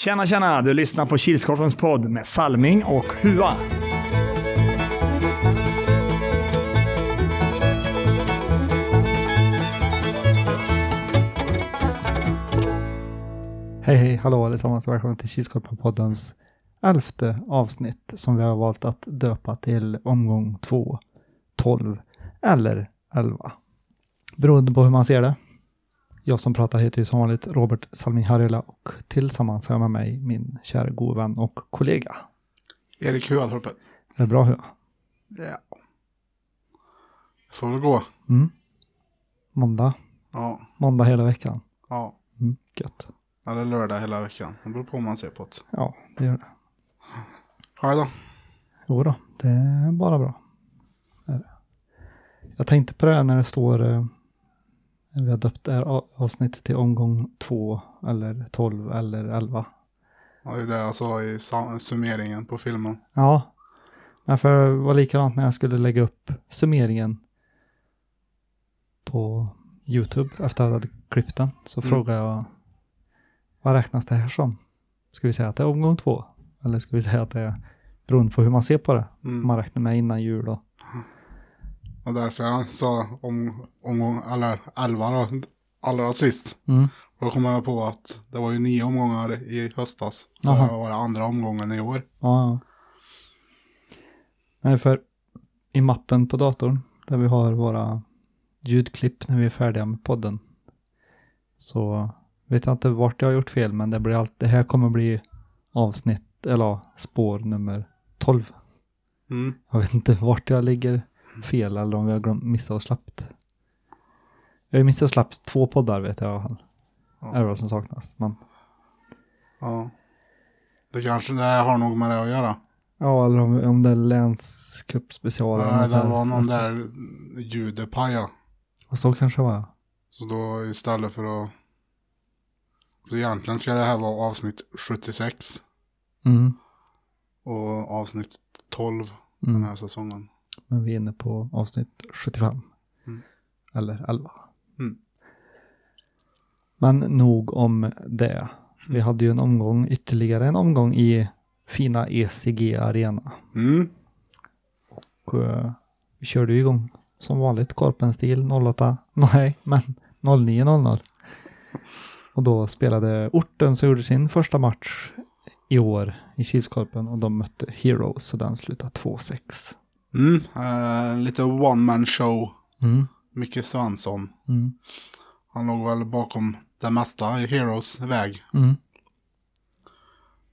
Tjena, tjena! Du lyssnar på Kilskorpens podd med Salming och Hua. Hej hej, hallå allesammans och välkomna till Kilskorpen-poddens elfte avsnitt som vi har valt att döpa till omgång 2, 12 eller 11. Beroende på hur man ser det. Jag som pratar heter ju som vanligt Robert Salming Harjula och tillsammans har jag med mig min kära gode vän och kollega. Erik Huatorpet. Är det bra Hua? Ja. Får väl gå. Mm. Måndag. Ja. Måndag hela veckan. Ja. Mm. Gött. Eller lördag hela veckan. Det beror på om man ser på det. Ja, det gör det. Själv då? Jo då, det är bara bra. Det är det. Jag tänkte på det när det står eh, vi har döpt det här avsnittet till omgång 2 eller 12 eller 11. Ja, det är det jag sa i summeringen på filmen. Ja, men för det var likadant när jag skulle lägga upp summeringen på YouTube efter att jag hade klippt den. Så Mm. frågade jag vad räknas det här som? Ska vi säga att det är omgång 2? Eller ska vi säga att det är beroende på hur man ser på det? Mm. man räknar med innan jul då. Och därför jag sa om, om eller 11 då, allra sist. Mm. Och då kom jag på att det var ju nio omgångar i höstas. Så Jaha. det var det andra omgången i år. Ja. Nej, för i mappen på datorn där vi har våra ljudklipp när vi är färdiga med podden så vet jag inte vart jag har gjort fel men det, blir allt, det här kommer bli avsnitt eller spår nummer 12. Mm. Jag vet inte vart jag ligger fel eller om vi har glömt, missat och släppt. Jag har missat och släppt två poddar vet jag i alla fall. Ja. Är vad som saknas. Men, ja. Det kanske det har nog med det att göra. ja, eller om, om det är länscupspecial. eller Nej, något så det var någon Alltså, där ljudet pajade. Och så kanske var. Så då istället för att... Så egentligen ska det här vara avsnitt 76 Mm. och avsnitt 12 den Mm. här säsongen. Men vi är inne på avsnitt 75. Mm. Eller 11. Mm. Men nog om det. Vi hade ju en omgång, ytterligare en omgång i fina ECG Arena. Mm. Och eh, vi körde ju igång som vanligt Korpen-stil 08. Nej, men 09.00. Och då spelade orten som gjorde sin första match i år i Kilskorpen och de mötte Heroes och den slutade 2-6. Mm. Eh, lite one man show. Mm. Micke Svensson. Mm. Han låg väl bakom det mesta i Heroes väg. Mm.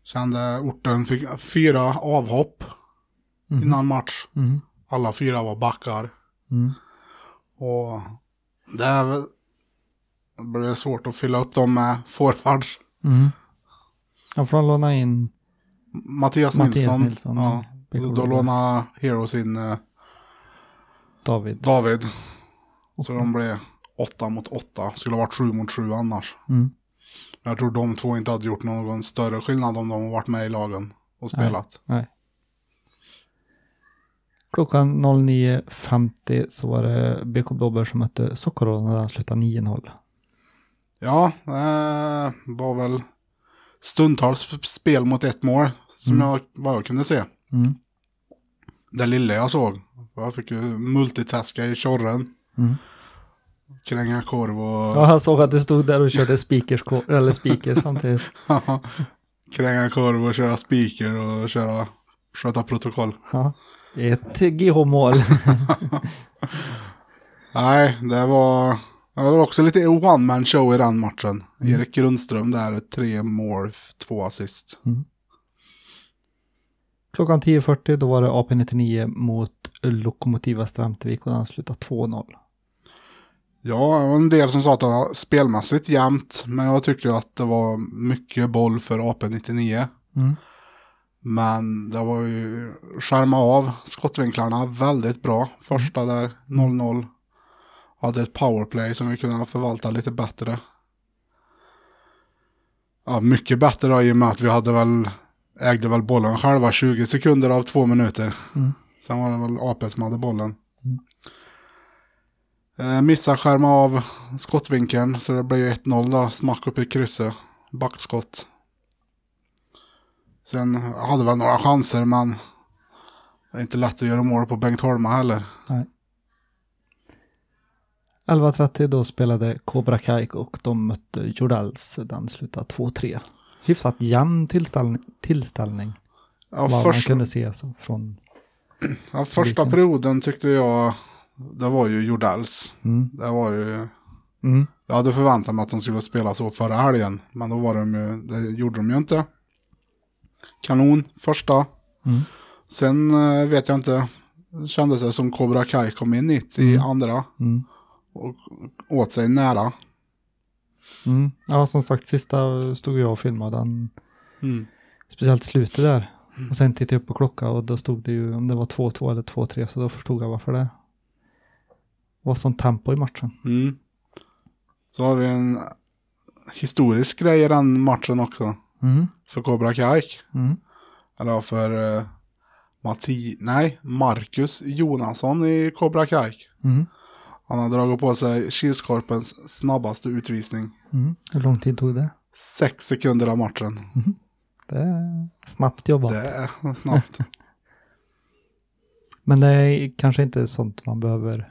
Kände orten fick fyra avhopp Mm. innan match. Mm. Alla fyra var backar. Mm. Och det är blir svårt att fylla upp dem med forwards. Mm. Jag får låna in Mattias, Mattias Nilsson. Nilsson, Ja. Då lånade Heroes in eh, David. David. Så de blev åtta mot åtta. Skulle ha varit sju mot sju annars. Mm. Jag tror de två inte hade gjort någon större skillnad om de har varit med i lagen och spelat. Nej. Klockan 09.50 så var det BK Blåbär som mötte Sokolov när den slutade 9-0. Ja, det var väl stundtals spel mot ett mål. Som Mm. jag, vad jag kunde se. Mm. Det lilla jag såg. Jag fick ju multitaska i tjorren. Mm. Kränga korv och... Ja, jag såg att du stod där och körde speakers, eller speaker samtidigt. Kränga korv och köra speaker och köra... Sköta protokoll. Ja. Ett GH-mål. Nej, det var... Det var också lite one man show i den matchen. Mm. Erik Grundström där, tre mål, två assist. Klockan 10.40 då var det AP99 mot Lokomotiva Stramtvik och den slutade 2-0. Ja, det var en del som sa att det var spelmässigt jämnt. Men jag tyckte att det var mycket boll för AP99. Mm. Men det var ju skärma av skottvinklarna väldigt bra. Första där, 0-0. Hade ett powerplay som vi kunde förvalta lite bättre. Ja, mycket bättre då, i och med att vi hade väl, ägde väl bollen själva 20 sekunder av två minuter. Mm. Sen var det väl AP som hade bollen. Mm. Eh, missa skärma av skottvinkeln så det blev ju 1-0 då, smack upp i krysset. Backskott. Sen hade väl några chanser men det är inte lätt att göra mål på Bengt Holma heller. 11.30 då spelade Cobra Kai och de mötte Jordals. Den slutade 2-3. Hyfsat jämn tillställning, tillställning Ja, vad man först, kunde se så från... ja, första vilken- perioden tyckte jag det var ju Jordells. Mm. Det var ju, Mm. jag hade förväntat mig att de skulle spela så förra helgen. Men då var de ju, det gjorde de ju inte. Kanon första. Mm. Sen eh, vet jag inte, kändes det som Cobra Kai kom in hit i andra. Mm. Och åt sig nära. Mm. Ja, som sagt, sista stod jag och filmade den. Mm. Speciellt slutet där. Och sen tittade jag upp på klockan och då stod det ju om det var 2-2 eller 2-3 så då förstod jag varför det var sån tempo i matchen. Mm. Så har vi en historisk grej i den matchen också. Mm. För Cobra Kai. Mm. Eller för uh, Matti, nej, Marcus Jonasson i Cobra Kai. Mm. Han har dragit på sig Kilskorpens snabbaste utvisning. Mm. Hur lång tid tog det? Sex sekunder av matchen. Det är snabbt jobbat. Det är snabbt. Men det är kanske inte sånt man behöver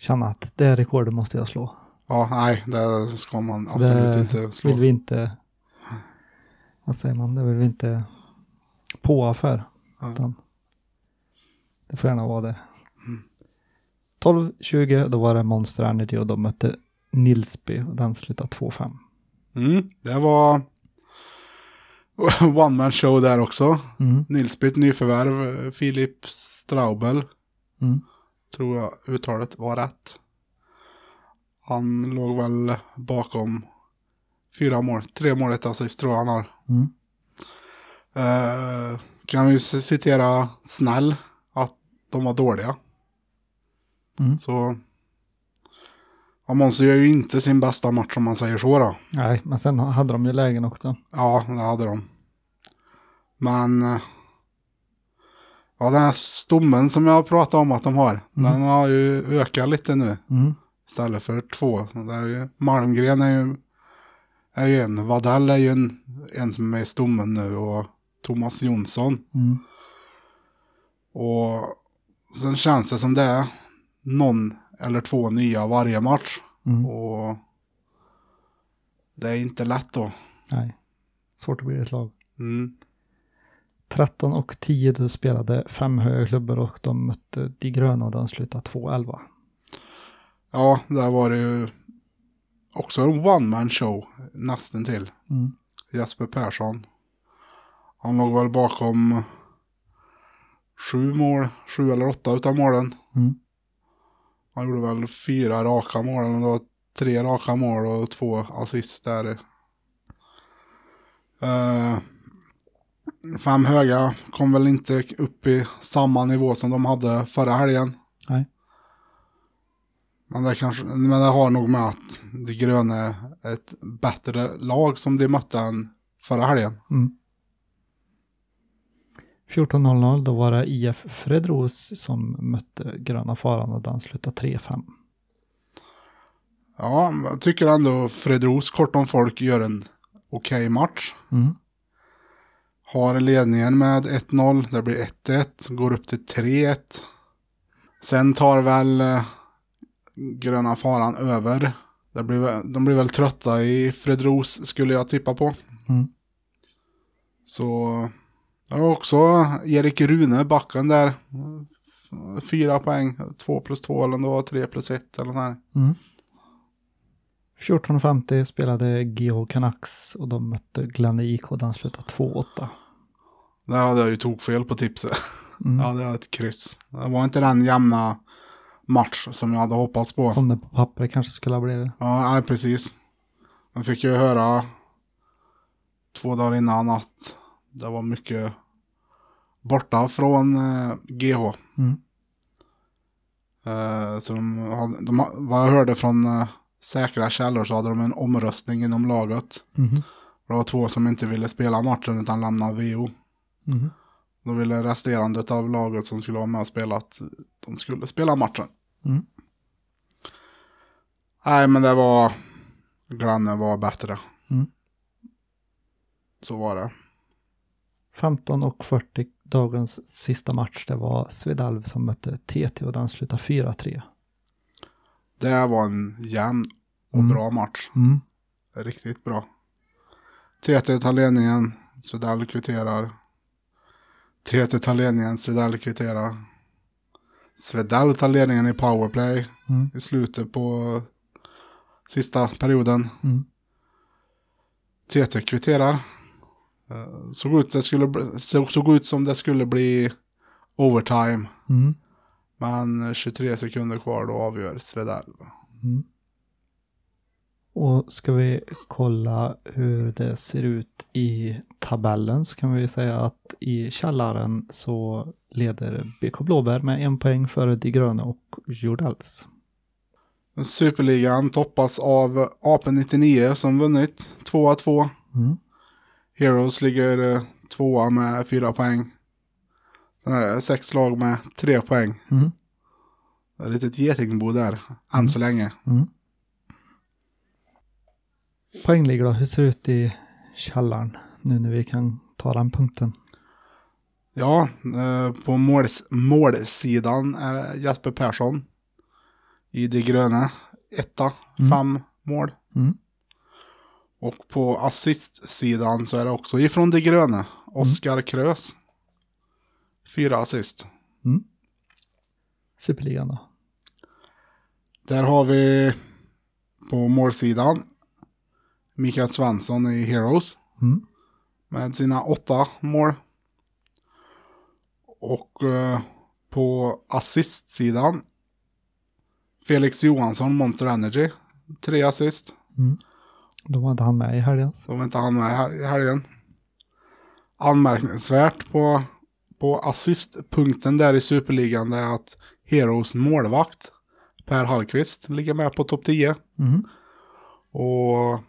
känna att det rekordet måste jag slå. ja, nej, det ska man Så absolut inte slå. vill vi inte, vad säger man, det vill vi inte påa för. Ja. Det får gärna vara det. 12-20, då var det Monster Energy och de mötte Nilsby och den slutade 2-5. Mm, det var one man show där också. Mm. Nilsby, ett nyförvärv, Filip Straubel. Mm. tror jag uttalet var rätt. Han låg väl bakom fyra mål, tre mål, ett assist tror jag han har. Mm. Eh, kan vi citera Snäll, att de var dåliga. Mm. Så ja, Monster gör ju inte sin bästa match om man säger så då. Nej, men sen hade de ju lägen också. Ja, det hade de. Men ja, den här stommen som jag pratade om att de har, den har ju ökat lite nu. Mm. Istället för två. Det är ju, Malmgren är ju, är ju en. Vadell är ju en, en som är i stommen nu. Och Thomas Jonsson. Mm. Och sen känns det som det är någon eller två nya varje match. Mm. Och det är inte lätt då. Nej, svårt att bli ett lag. Mm. 13 och 10 då spelade fem höga klubbor och de mötte de gröna och den slutade 2-11. Ja, där var det ju också en one man show nästan till. Mm. Jesper Persson. Han låg väl bakom sju mål, sju eller åtta utav målen. Mm. Han gjorde väl fyra raka mål, eller det var tre raka mål och två assist där. Eh, fem höga kom väl inte upp i samma nivå som de hade förra helgen. Nej. Men det, kanske, men det har nog med att de gröna är ett bättre lag som de mötte än förra helgen. Mm. 14.00 då var det IF Fredros som mötte Gröna Faran och den slutade 3-5. Ja, jag tycker ändå Fredros kort om folk gör en okej match. Mm. Har ledningen med 1-0, det blir 1-1, går upp till 3-1. Sen tar väl eh, Gröna Faran över. Det blir, de blir väl trötta i Fredros skulle jag tippa på. Mm. Så det var också Erik Rune, backen där. Fyra poäng, två plus två eller var tre plus ett eller sånt Mm. 14.50 spelade GH Canucks och de mötte Glenn IK och den slutade 2-8. Där hade jag ju tog fel på tipset. Mm. Ja, det var ett kryss. Det var inte den jämna match som jag hade hoppats på. Som det på pappret kanske skulle ha blivit. Ja, nej, precis. Man fick ju höra två dagar innan att det var mycket borta från eh, GH. Mm. Eh, så de, hade- de, vad jag hörde från eh, säkra källor så hade de en omröstning inom laget. Mhm. Det var två som inte ville spela matchen utan lämna VO. Mhm. Då ville resterande av laget som skulle vara med och spela att de skulle spela matchen. Mm. Nej, men det var... Glenn var bättre. Mm. Så var det. 15.40 dagens sista match, det var Svedalv som mötte TT och den slutade 4-3. Det var en jämn och Mm. bra match. Mm. Riktigt bra. TT tar ledningen, Svedal kvitterar. TT tar ledningen, Svedal kvitterar. Svedal tar ledningen i powerplay Mm. i slutet på sista perioden. Mm. TT kvitterar. Eh, Såg ut, det skulle, såg, såg ut som det skulle bli overtime. Mm. Men 23 sekunder kvar då avgör Svedal. Mm. Och ska vi kolla hur det ser ut i tabellen så kan vi säga att i källaren så leder BK Blåbär med en poäng före De Gröna och Jordals. Superligan toppas av Apen 99 som vunnit 2-2. Mm. Heroes ligger eh, tvåa med fyra poäng. Sen är det sex lag med tre poäng. Mm. Det är ett litet getingbo där, än så länge. Mm. Poängligor då, hur ser det ut i källaren nu när vi kan ta den punkten? Ja, eh, på måls målsidan är Jesper Persson i det gröna. Etta, Mm. fem mål. Mm. Och på assistsidan så är det också ifrån det gröna. Oskar Krös. Fyra assist. Mm. Superligan då? Där har vi på målsidan Mikael Svensson i Heroes Mm. med sina åtta mål. Och eh, på assistsidan Felix Johansson, Monster Energy. Tre assist. Mm. Då var inte han med i helgen. Så var inte han med här- i helgen. Anmärkningsvärt på, på assistpunkten där i Superligan är att Heroes målvakt Per Hallqvist ligger med på topp 10. Mm. Och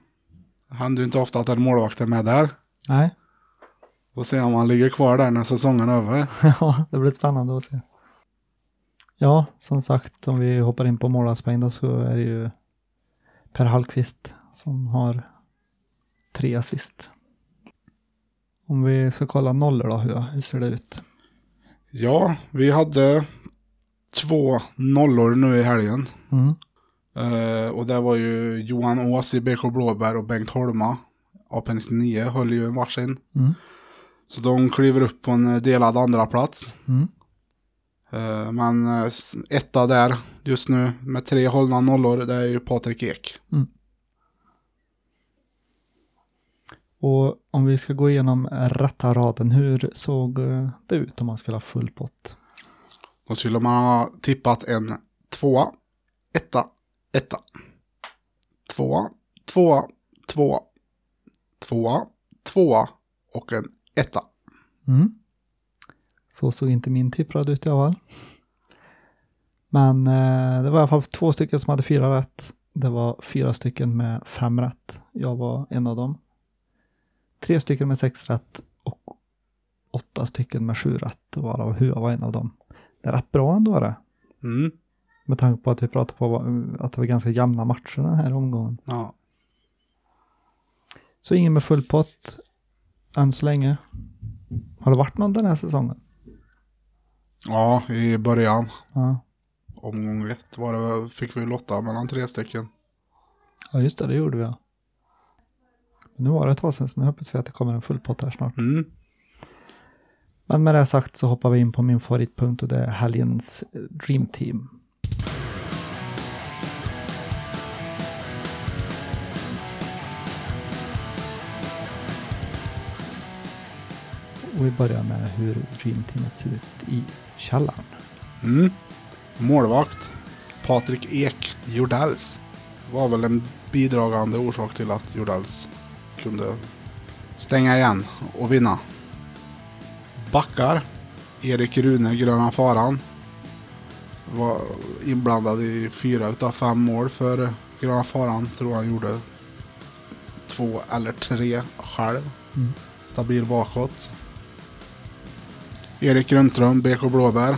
det händer ju inte ofta att en målvakt är med där. Nej, Får se om han ligger kvar där när säsongen är över. ja, det blir spännande att se. Ja, som sagt, om vi hoppar in på målvaktspoäng då så är det ju Per Hallqvist som har tre assist. Om vi ska kolla nollor då, hur, hur ser det ut? Ja, vi hade två nollor nu i helgen. Mm. Eh, och det var ju Johan Ås i BK Blåbär och Bengt Holma. AP99 höll ju en varsin. Mm. Så de kliver upp på en delad andra plats. Mm. Eh, men eh, etta där just nu med tre hållna nollor, det är ju Patrik Ek. Och om vi ska gå igenom rätta raden, hur såg eh, det ut om man skulle ha full pott? Då skulle man ha tippat en tvåa, etta, etta. Tvåa, tvåa, tvåa. Tvåa, tvåa och en etta. Mm. Så såg inte min tipprad ut i alla fall. Men eh, det var i alla fall två stycken som hade fyra rätt. Det var fyra stycken med fem rätt. Jag var en av dem. Tre stycken med sex rätt och åtta stycken med sju rätt. Varav Hua var en av dem. Det är rätt bra ändå det. Mm. Med tanke på att vi pratade på att det var ganska jämna matcher den här omgången. Ja. Så ingen med full pott än så länge. Har det varit någon den här säsongen? ja, i början. Ja, Omgång ett var det, fick vi lotta mellan tre stycken. ja just det, det gjorde vi. Ja. Nu var det ett tag sedan, så nu hoppas vi att det kommer en full pott här snart. Mm. Men med det sagt så hoppar vi in på min favoritpunkt och det är helgens eh, Dream Team. Och vi börjar med hur Dream Teamet ser ut i källaren. Mm. Målvakt Patrik Ek Jordals. Var väl en bidragande orsak till att Jordals kunde stänga igen och vinna. Backar Erik Rune Gröna Faran. Var inblandad i fyra utav fem mål för Gröna Faran. Tror han gjorde två eller tre själv. Mm. Stabil bakåt. Erik Grundström, BK Blåbär.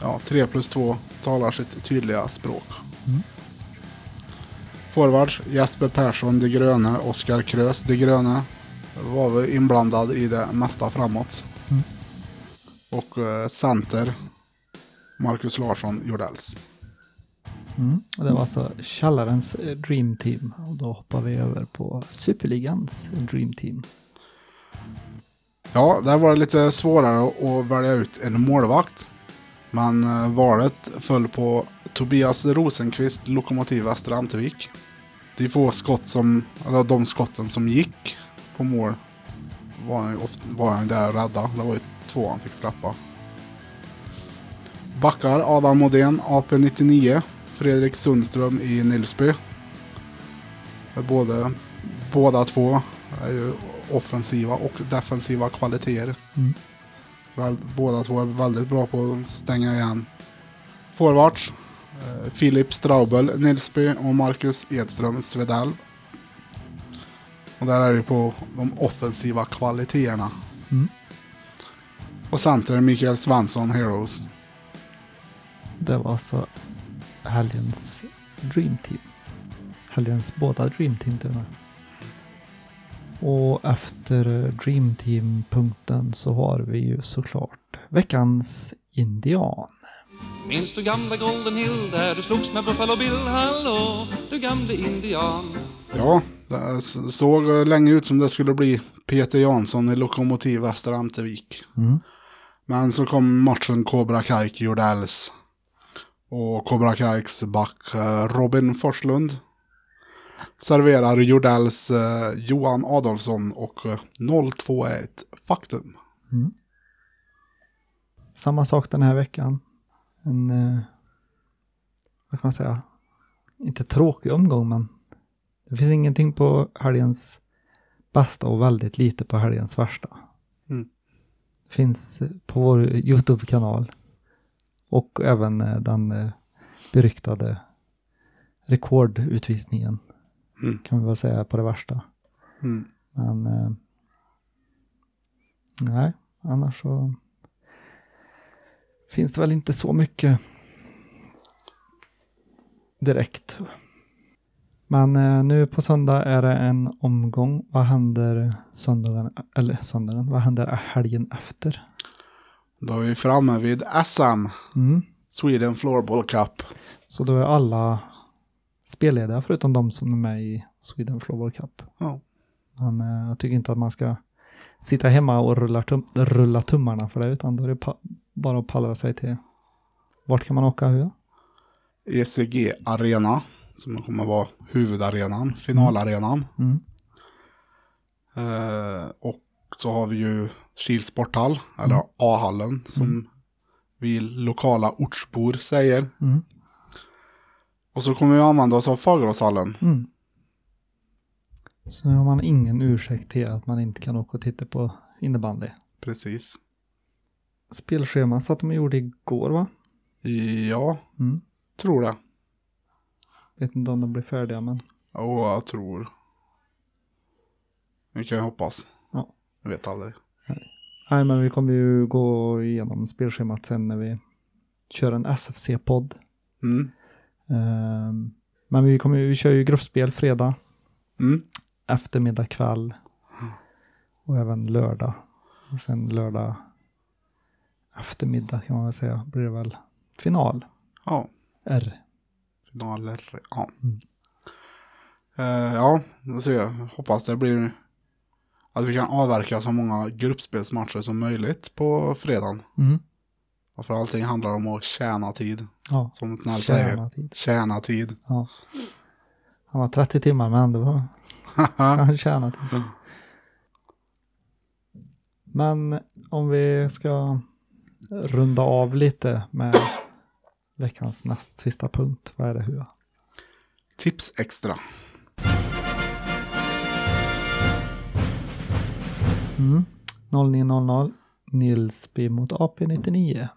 Ja, 3 plus 2 talar sitt tydliga språk. Mm. Forwards Jesper Persson, De Gröne. Oskar Krös, De Gröne. var väl inblandad i det mesta framåt. Mm. Och eh, center, Marcus Larsson, Jordells. Mm. Det var alltså Källarens eh, Dream Team. Och då hoppar vi över på Superligans Dream Team. Ja, där var det lite svårare att välja ut en målvakt. Men eh, valet föll på Tobias Rosenqvist, Lokomotiv Västra Antevik. De få skott som, eller de skotten som gick på mål var han ju ofta, var han där och rädda. Det var ju två han fick släppa. Backar Adam Modén, AP99. Fredrik Sundström i Nilsby. Både, båda två är ju offensiva och defensiva kvaliteter. Mm. Båda två är väldigt bra på att stänga igen forwards. Eh, Filip Straubel, Nilsby och Marcus Edström, Svedell. Och där är det på de offensiva kvaliteterna. Mm. Och center Mikael Svensson, Heroes. Det var alltså helgens Dream Team. Helgens båda Dream Team till och med. Och efter Dream Team-punkten så har vi ju såklart veckans indian. Minns du gamla Golden Hill där du slogs med Buffalo Bill? Hallå, du gamle indian. Ja, det såg länge ut som det skulle bli Peter Jansson i Lokomotiv Västra Amtervik. Mm. Men så kom matchen Cobra Kaik Jordells. Och Cobra Kaiks back eh, Robin Forslund serverar Jordells eh, Johan Adolfsson och eh, 0-2 är ett faktum. Mm. Samma sak den här veckan. En, eh, vad kan man säga, inte tråkig omgång men det finns ingenting på helgens bästa och väldigt lite på helgens värsta. Mm. Det finns eh, på vår YouTube-kanal och även eh, den eh, beryktade rekordutvisningen Mm. kan vi väl säga på det värsta. Mm. Men eh, nej, annars så finns det väl inte så mycket direkt. Men eh, nu på söndag är det en omgång. Vad händer söndagen, eller söndagen, vad händer helgen efter? Då är vi framme vid SM, Mm. Sweden Floorball Cup. Så då är alla spellediga förutom de som är med i Sweden Floorball Cup. Ja. Men eh, jag tycker inte att man ska sitta hemma och rulla, tum rulla tummarna för det, utan då är det bara att pallra sig till. Vart kan man åka hur? ECG Arena, som kommer vara huvudarenan, finalarenan. Mm. Eh, och så har vi ju Kils sporthall, eller A-hallen, som vi lokala ortsbor säger. Mm. Och så kommer vi använda oss av Fageråshallen. Mm. Så nu har man ingen ursäkt till att man inte kan åka och titta på innebandy. Precis. Spelschema satt de och gjorde igår va? Ja, Mm. tror det. Vet inte om de blir färdiga men. Och jag tror. Vi kan hoppas. Ja. Jag vet aldrig. Nej men vi kommer ju gå igenom spelschemat sen när vi kör en SFC-podd. Mm. Ehm, men vi, kommer, vi kör ju gruppspel fredag, Mm. eftermiddag, kväll och även lördag. Och sen lördag eftermiddag kan man väl säga blir det väl final. Ja, R. finaler. Ja. Mm. Eh, ja, då ser jag. Hoppas det blir att vi kan avverka så många gruppspelsmatcher som möjligt på fredagen. Mm. Och För allting handlar om att tjäna tid, Ja, som Snäll säger. tjäna tid. Tjäna tid. Ja. Han har 30 timmar men ändå han tjäna tid. Men om vi ska runda av lite med veckans näst sista punkt. Vad är det Hua? Tips extra. Mm. 0900 Nilsby mot AP99.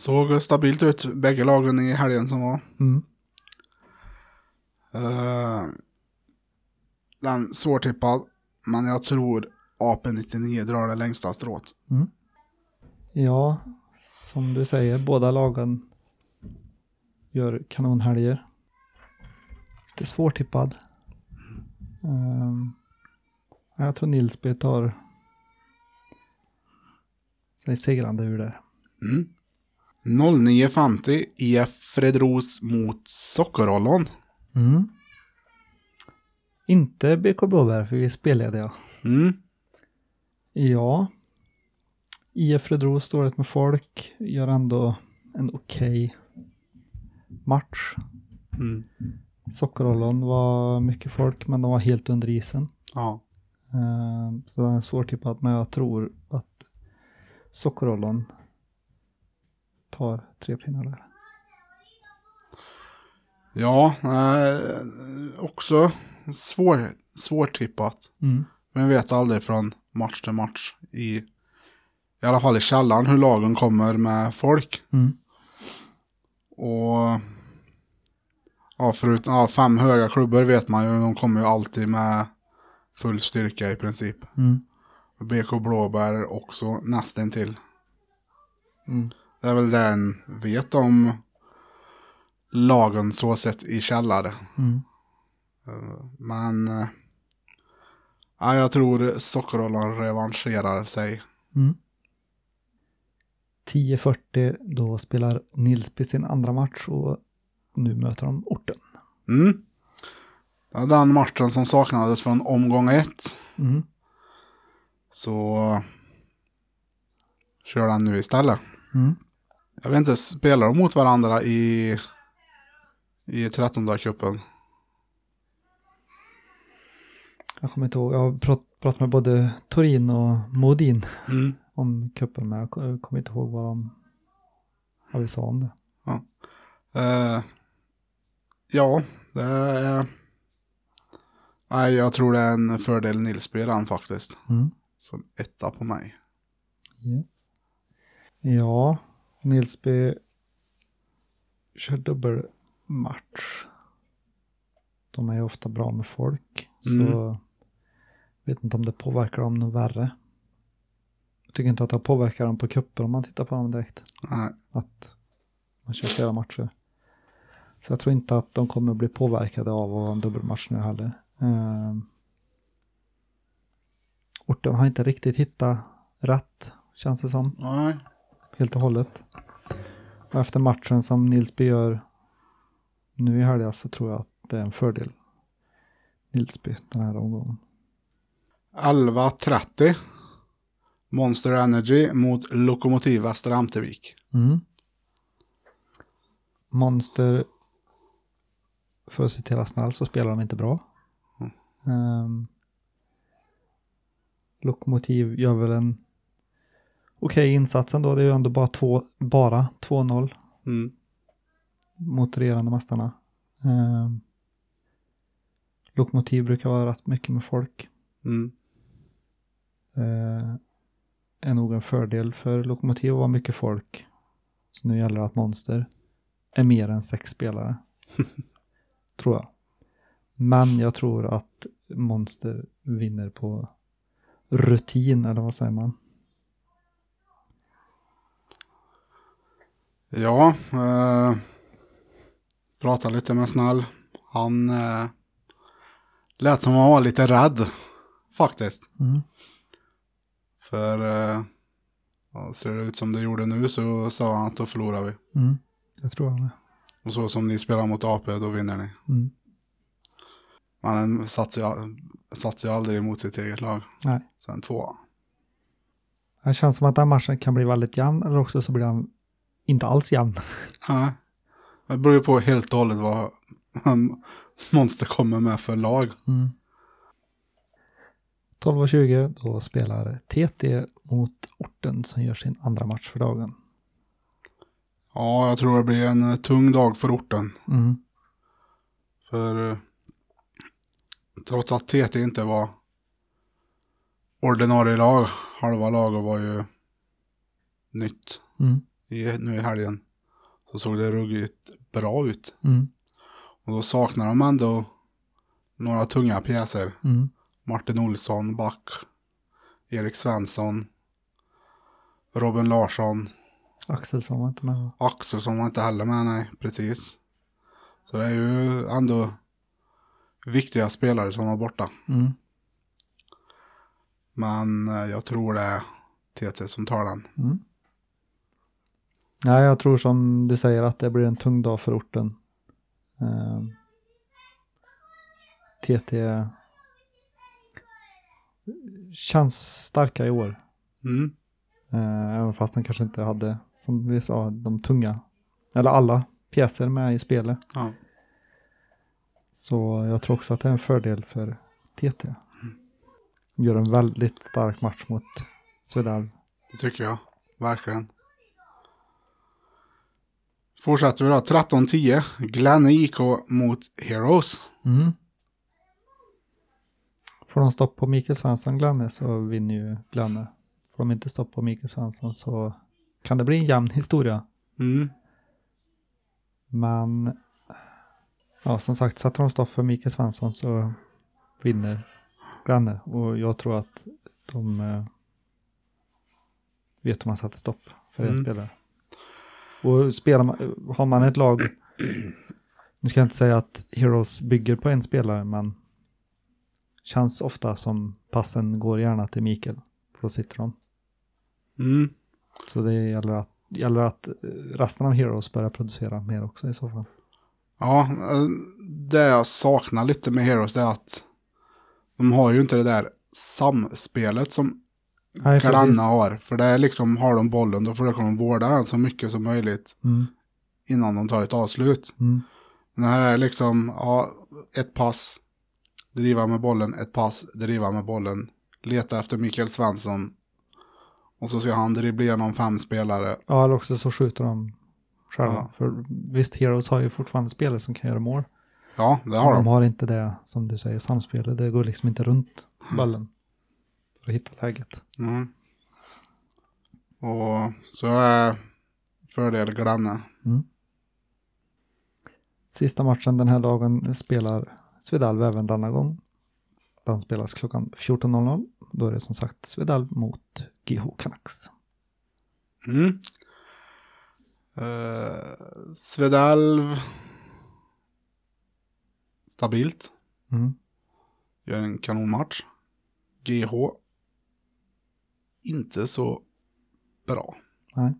Såg stabilt ut bägge lagen i helgen som var. Mm. Uh, den svårtippad, men jag tror AP99 drar det längsta strået. Ja, som du säger, båda lagen gör kanonhelger. Lite svårtippad. Um, Jag tror Nilsby tar sig segrande ur där. Mm. 09.50 IF Fredros mot Sockerollon. Mm. Inte BK Blåbär, för vi spelade ja. Mm. Ja. IF Fredros står ett med folk, gör ändå en okej match. Mm. Sockerollon var mycket folk, men de var helt under isen. Ja. Eh, Så den är svårtippad, men jag tror att Sockerollon tar tre pinnar där. Ja, eh, också svår, svårtippat. Mm. Men vet aldrig från match till match i, i alla fall i källaren hur lagen kommer med folk. Mm. Och ja, förutom ja, fem höga klubbor vet man ju, de kommer ju alltid med full styrka i princip. Mm. BK Blåbär också nästan till. Mm. Det är väl den vet om lagen så sett i källare. Mm. Men eh, ja, jag tror Sockerollan revanscherar sig. Mm. 10.40 då spelar Nilsby sin andra match och nu möter de orten. Mm. Det var den matchen som saknades från omgång ett. Mm. Så kör den nu istället. Mm. Jag vet inte, spelar de mot varandra i, i 13 cupen? Jag kommer inte ihåg, jag har prat, pratat med både Torin och Modin Mm. om cupen men jag ko- kommer inte ihåg vad de vad vi sa om det. Eh, ja, det är... Nej, jag tror det är en fördel Nilsby den faktiskt. Mm. Så etta på mig. Yes. Ja, Nilsby kör dubbelmatch. De är ju ofta bra med folk. Så Mm. vet inte om det påverkar dem något värre. Jag tycker inte att det påverkar dem på kupper om man tittar på dem direkt. Nej. Att man kör flera matcher. Så jag tror inte att de kommer bli påverkade av att ha en dubbelmatch nu heller. Um, orten har inte riktigt hittat rätt, känns det som Nej. Helt och hållet. Och efter matchen som Nilsby gör nu i helgen så tror jag att det är en fördel. Nilsby den här omgången. 11.30. Monster Energy mot Lokomotiv Västra Amtervik. Mm. Monster, för att citera snäll så spelar de inte bra. Um, Lokomotiv gör väl en okej insats ändå. Det är ju ändå bara, två, bara 2-0 Mm. mot regerande mästarna. Um, Lokomotiv brukar vara rätt mycket med folk. Mm. Eh, är nog en fördel för Lokomotiv att vara mycket folk. Så nu gäller det att Monster är mer än sex spelare. tror jag. Men jag tror att Monster vinner på rutin, eller vad säger man? Ja, eh, prata lite med Snäll. Han eh, lät som han var lite rädd faktiskt. Mm. För eh, ser det ut som det gjorde nu så sa han att då förlorar vi. Mm. Jag tror jag med. Och så som ni spelar mot AP då vinner ni. Mm. Han ju, satsar ju aldrig emot sitt eget lag. Nej. Sen två. Det känns som att den matchen kan bli väldigt jämn, eller också så blir den inte alls jämn. Nej. Det beror ju på helt och hållet vad Monster kommer med för lag. Mm. 12.20 då spelar TT mot orten som gör sin andra match för dagen. Ja, jag tror det blir en tung dag för orten. Mm. För eh, trots att TT inte var ordinarie lag, halva laget var ju nytt Mm. I, nu i helgen. Så såg det ruggigt bra ut. Mm. Och då saknar de ändå några tunga pjäser. Mm. Martin Olsson, Back, Erik Svensson, Robin Larsson, Axelsson var inte med. Axelsson var inte heller med, nej, precis. Så det är ju ändå viktiga spelare som var borta. Mm. Men eh, jag tror det är TT som tar den. Mm. Nej, jag tror som du säger att det blir en tung dag för orten. Eh, TT känns starka i år. Mm. Eh, även fast den kanske inte hade, som vi sa, de tunga, eller alla pjäser med i spelet. Ja. Så jag tror också att det är en fördel för TT. Gör en väldigt stark match mot Svedalv. Det tycker jag. Verkligen. Fortsätter vi då. 13-10. Glenn IK mot Heroes. Mm. Får de stopp på Mikael Svensson Glanne så vinner ju Glanne. Får de inte stopp på Mikael Svensson så kan det bli en jämn historia. Mm. Men ja, som sagt, sätter de stopp för Mikael Svensson så vinner Glanne. Och jag tror att de eh, vet hur man sätter stopp för en Mm. spelare. Och spelar man, har man ett lag, nu ska jag inte säga att Heroes bygger på en spelare, men känns ofta som passen går gärna till Mikael, för då sitter de. Mm. Så det gäller att, gäller att eh, resten av Heroes börjar producera mer också i så fall. Ja, eh, det jag saknar lite med Heroes är att de har ju inte det där samspelet som Nej, Glanna har. För det är liksom, har de bollen då försöker de vårda den så mycket som möjligt Mm, innan de tar ett avslut. mm, Men här är liksom, ja, ett pass, driva med bollen, ett pass, driva med bollen, leta efter Mikael Svensson. Och så ska han dribbla igenom fem spelare. Ja, eller också så skjuter de själva. Ja. För visst, Heroes har ju fortfarande spelare som kan göra mål. Ja, det har de de. har inte det, som du säger, samspelet. Det går liksom inte runt bollen för att hitta läget. Mm. Och så är fördel Glanne. Sista matchen den här dagen spelar Svedalv även denna gång. Den spelas klockan 14.00. Då är det som sagt Svedalv mot GH Canucks. Mm. Uh, Svedalv. Stabilt. Mm. Gör en kanonmatch. GH. Inte så bra. Nej.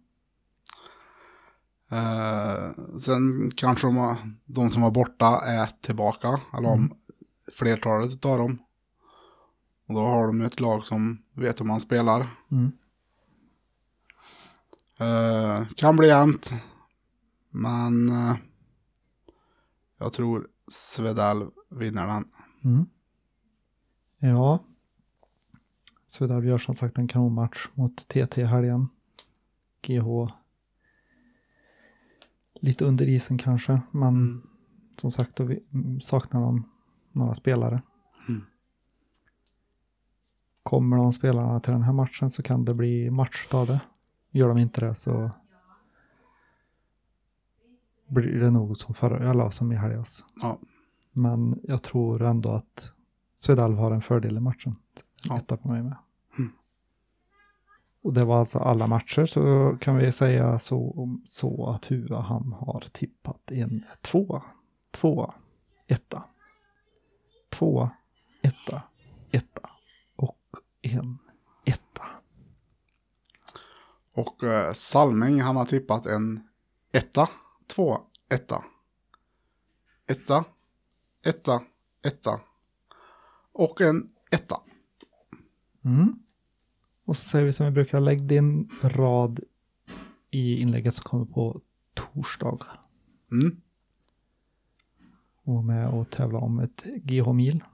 Eh, sen kanske de, de som var borta är tillbaka. Eller om flertalet av dem. Och då har de ett lag som vet hur man spelar. Mm. Eh, kan bli jämnt. Men eh, jag tror Svedal vinner den. Mm. Ja. Svedalv gör som sagt en kanonmatch mot TT i helgen. GH. Lite under isen kanske, men som sagt då vi, mm, saknar de några spelare. Mm. Kommer de spelarna till den här matchen så kan det bli match av det. Gör de inte det så blir det nog som förra, eller som i helgas. Ja. Men jag tror ändå att Svedalv har en fördel i matchen. Ja. Etta på mig med. Mm. Och det var alltså alla matcher så kan vi säga så, så att Hua han har tippat en tvåa, tvåa, etta, tvåa, etta, etta och en etta. Och eh, Salming han har tippat en etta, två, etta. Etta, etta, etta. Och en etta. Mm. Och så säger vi som vi brukar, lägg din rad i inlägget som kommer på torsdag. Mm. Och med och tävla om ett GH-mil.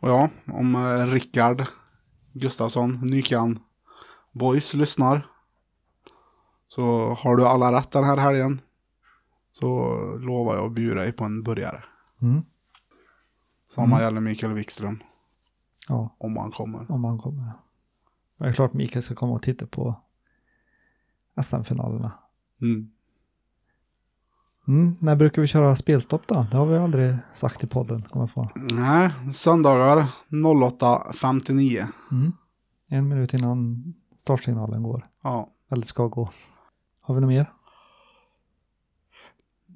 Och ja, om eh, Rickard Gustafsson, Nykan Boys lyssnar. Så har du alla rätt den här helgen. Så lovar jag att bjuda dig på en burgare. Mm. Samma gäller Mikael Wikström. Ja, Om han kommer. om man kommer. Det är klart Mikael ska komma och titta på SM-finalerna. Mm. Mm, när brukar vi köra spelstopp då? Det har vi aldrig sagt i podden. Kommer få. Nej, söndagar 08.59. Mm. En minut innan startsignalen går. Ja, Eller ska gå. Har vi något mer?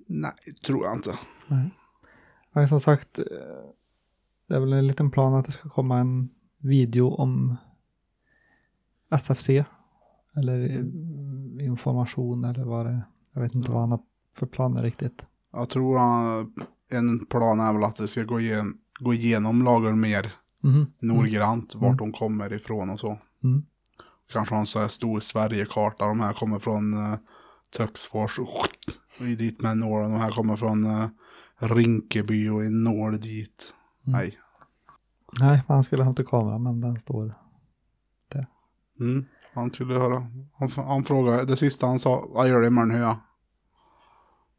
nej, tror jag inte. Nej. Nej, som sagt. Det är väl en liten plan att det ska komma en video om SFC. Eller eh, information eller vad det Jag vet inte vad han har för planer riktigt. Jag tror han, en plan är väl att det ska gå, igen, gå igenom lagen mer Mhm. noggrant, vart Mm. de kommer ifrån och så. Mm. Kanske ha en sån här stor Sverigekarta. De här kommer från uh, Töcksfors och dit med nål. De här kommer från uh, Rinkeby och är nål dit. Mm. Nej. Nej, han skulle hämta kameran men den står. Mm. Han skulle höra. Han, han frågade, det sista han sa, vad gör du imorgon hö?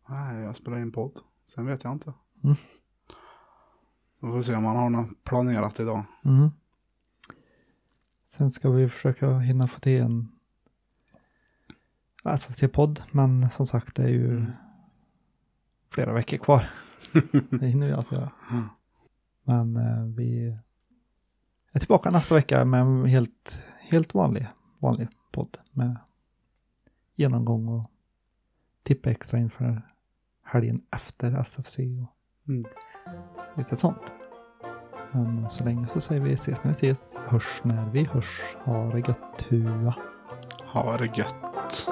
Nej, jag spelar in podd. Sen vet jag inte. Mm. Så får vi se om han har något planerat idag. Mhm. Sen ska vi försöka hinna få till en SFC-podd, men som sagt det är ju flera veckor kvar. det hinner vi alltså göra. Mm. Men eh, vi är tillbaka nästa vecka med en helt, helt vanlig, vanlig podd med genomgång och tippa extra inför helgen efter SFC och Mm. lite sånt. Men så länge så säger vi ses när vi ses, hörs när vi hörs. Ha det gött hua. Ha det gött.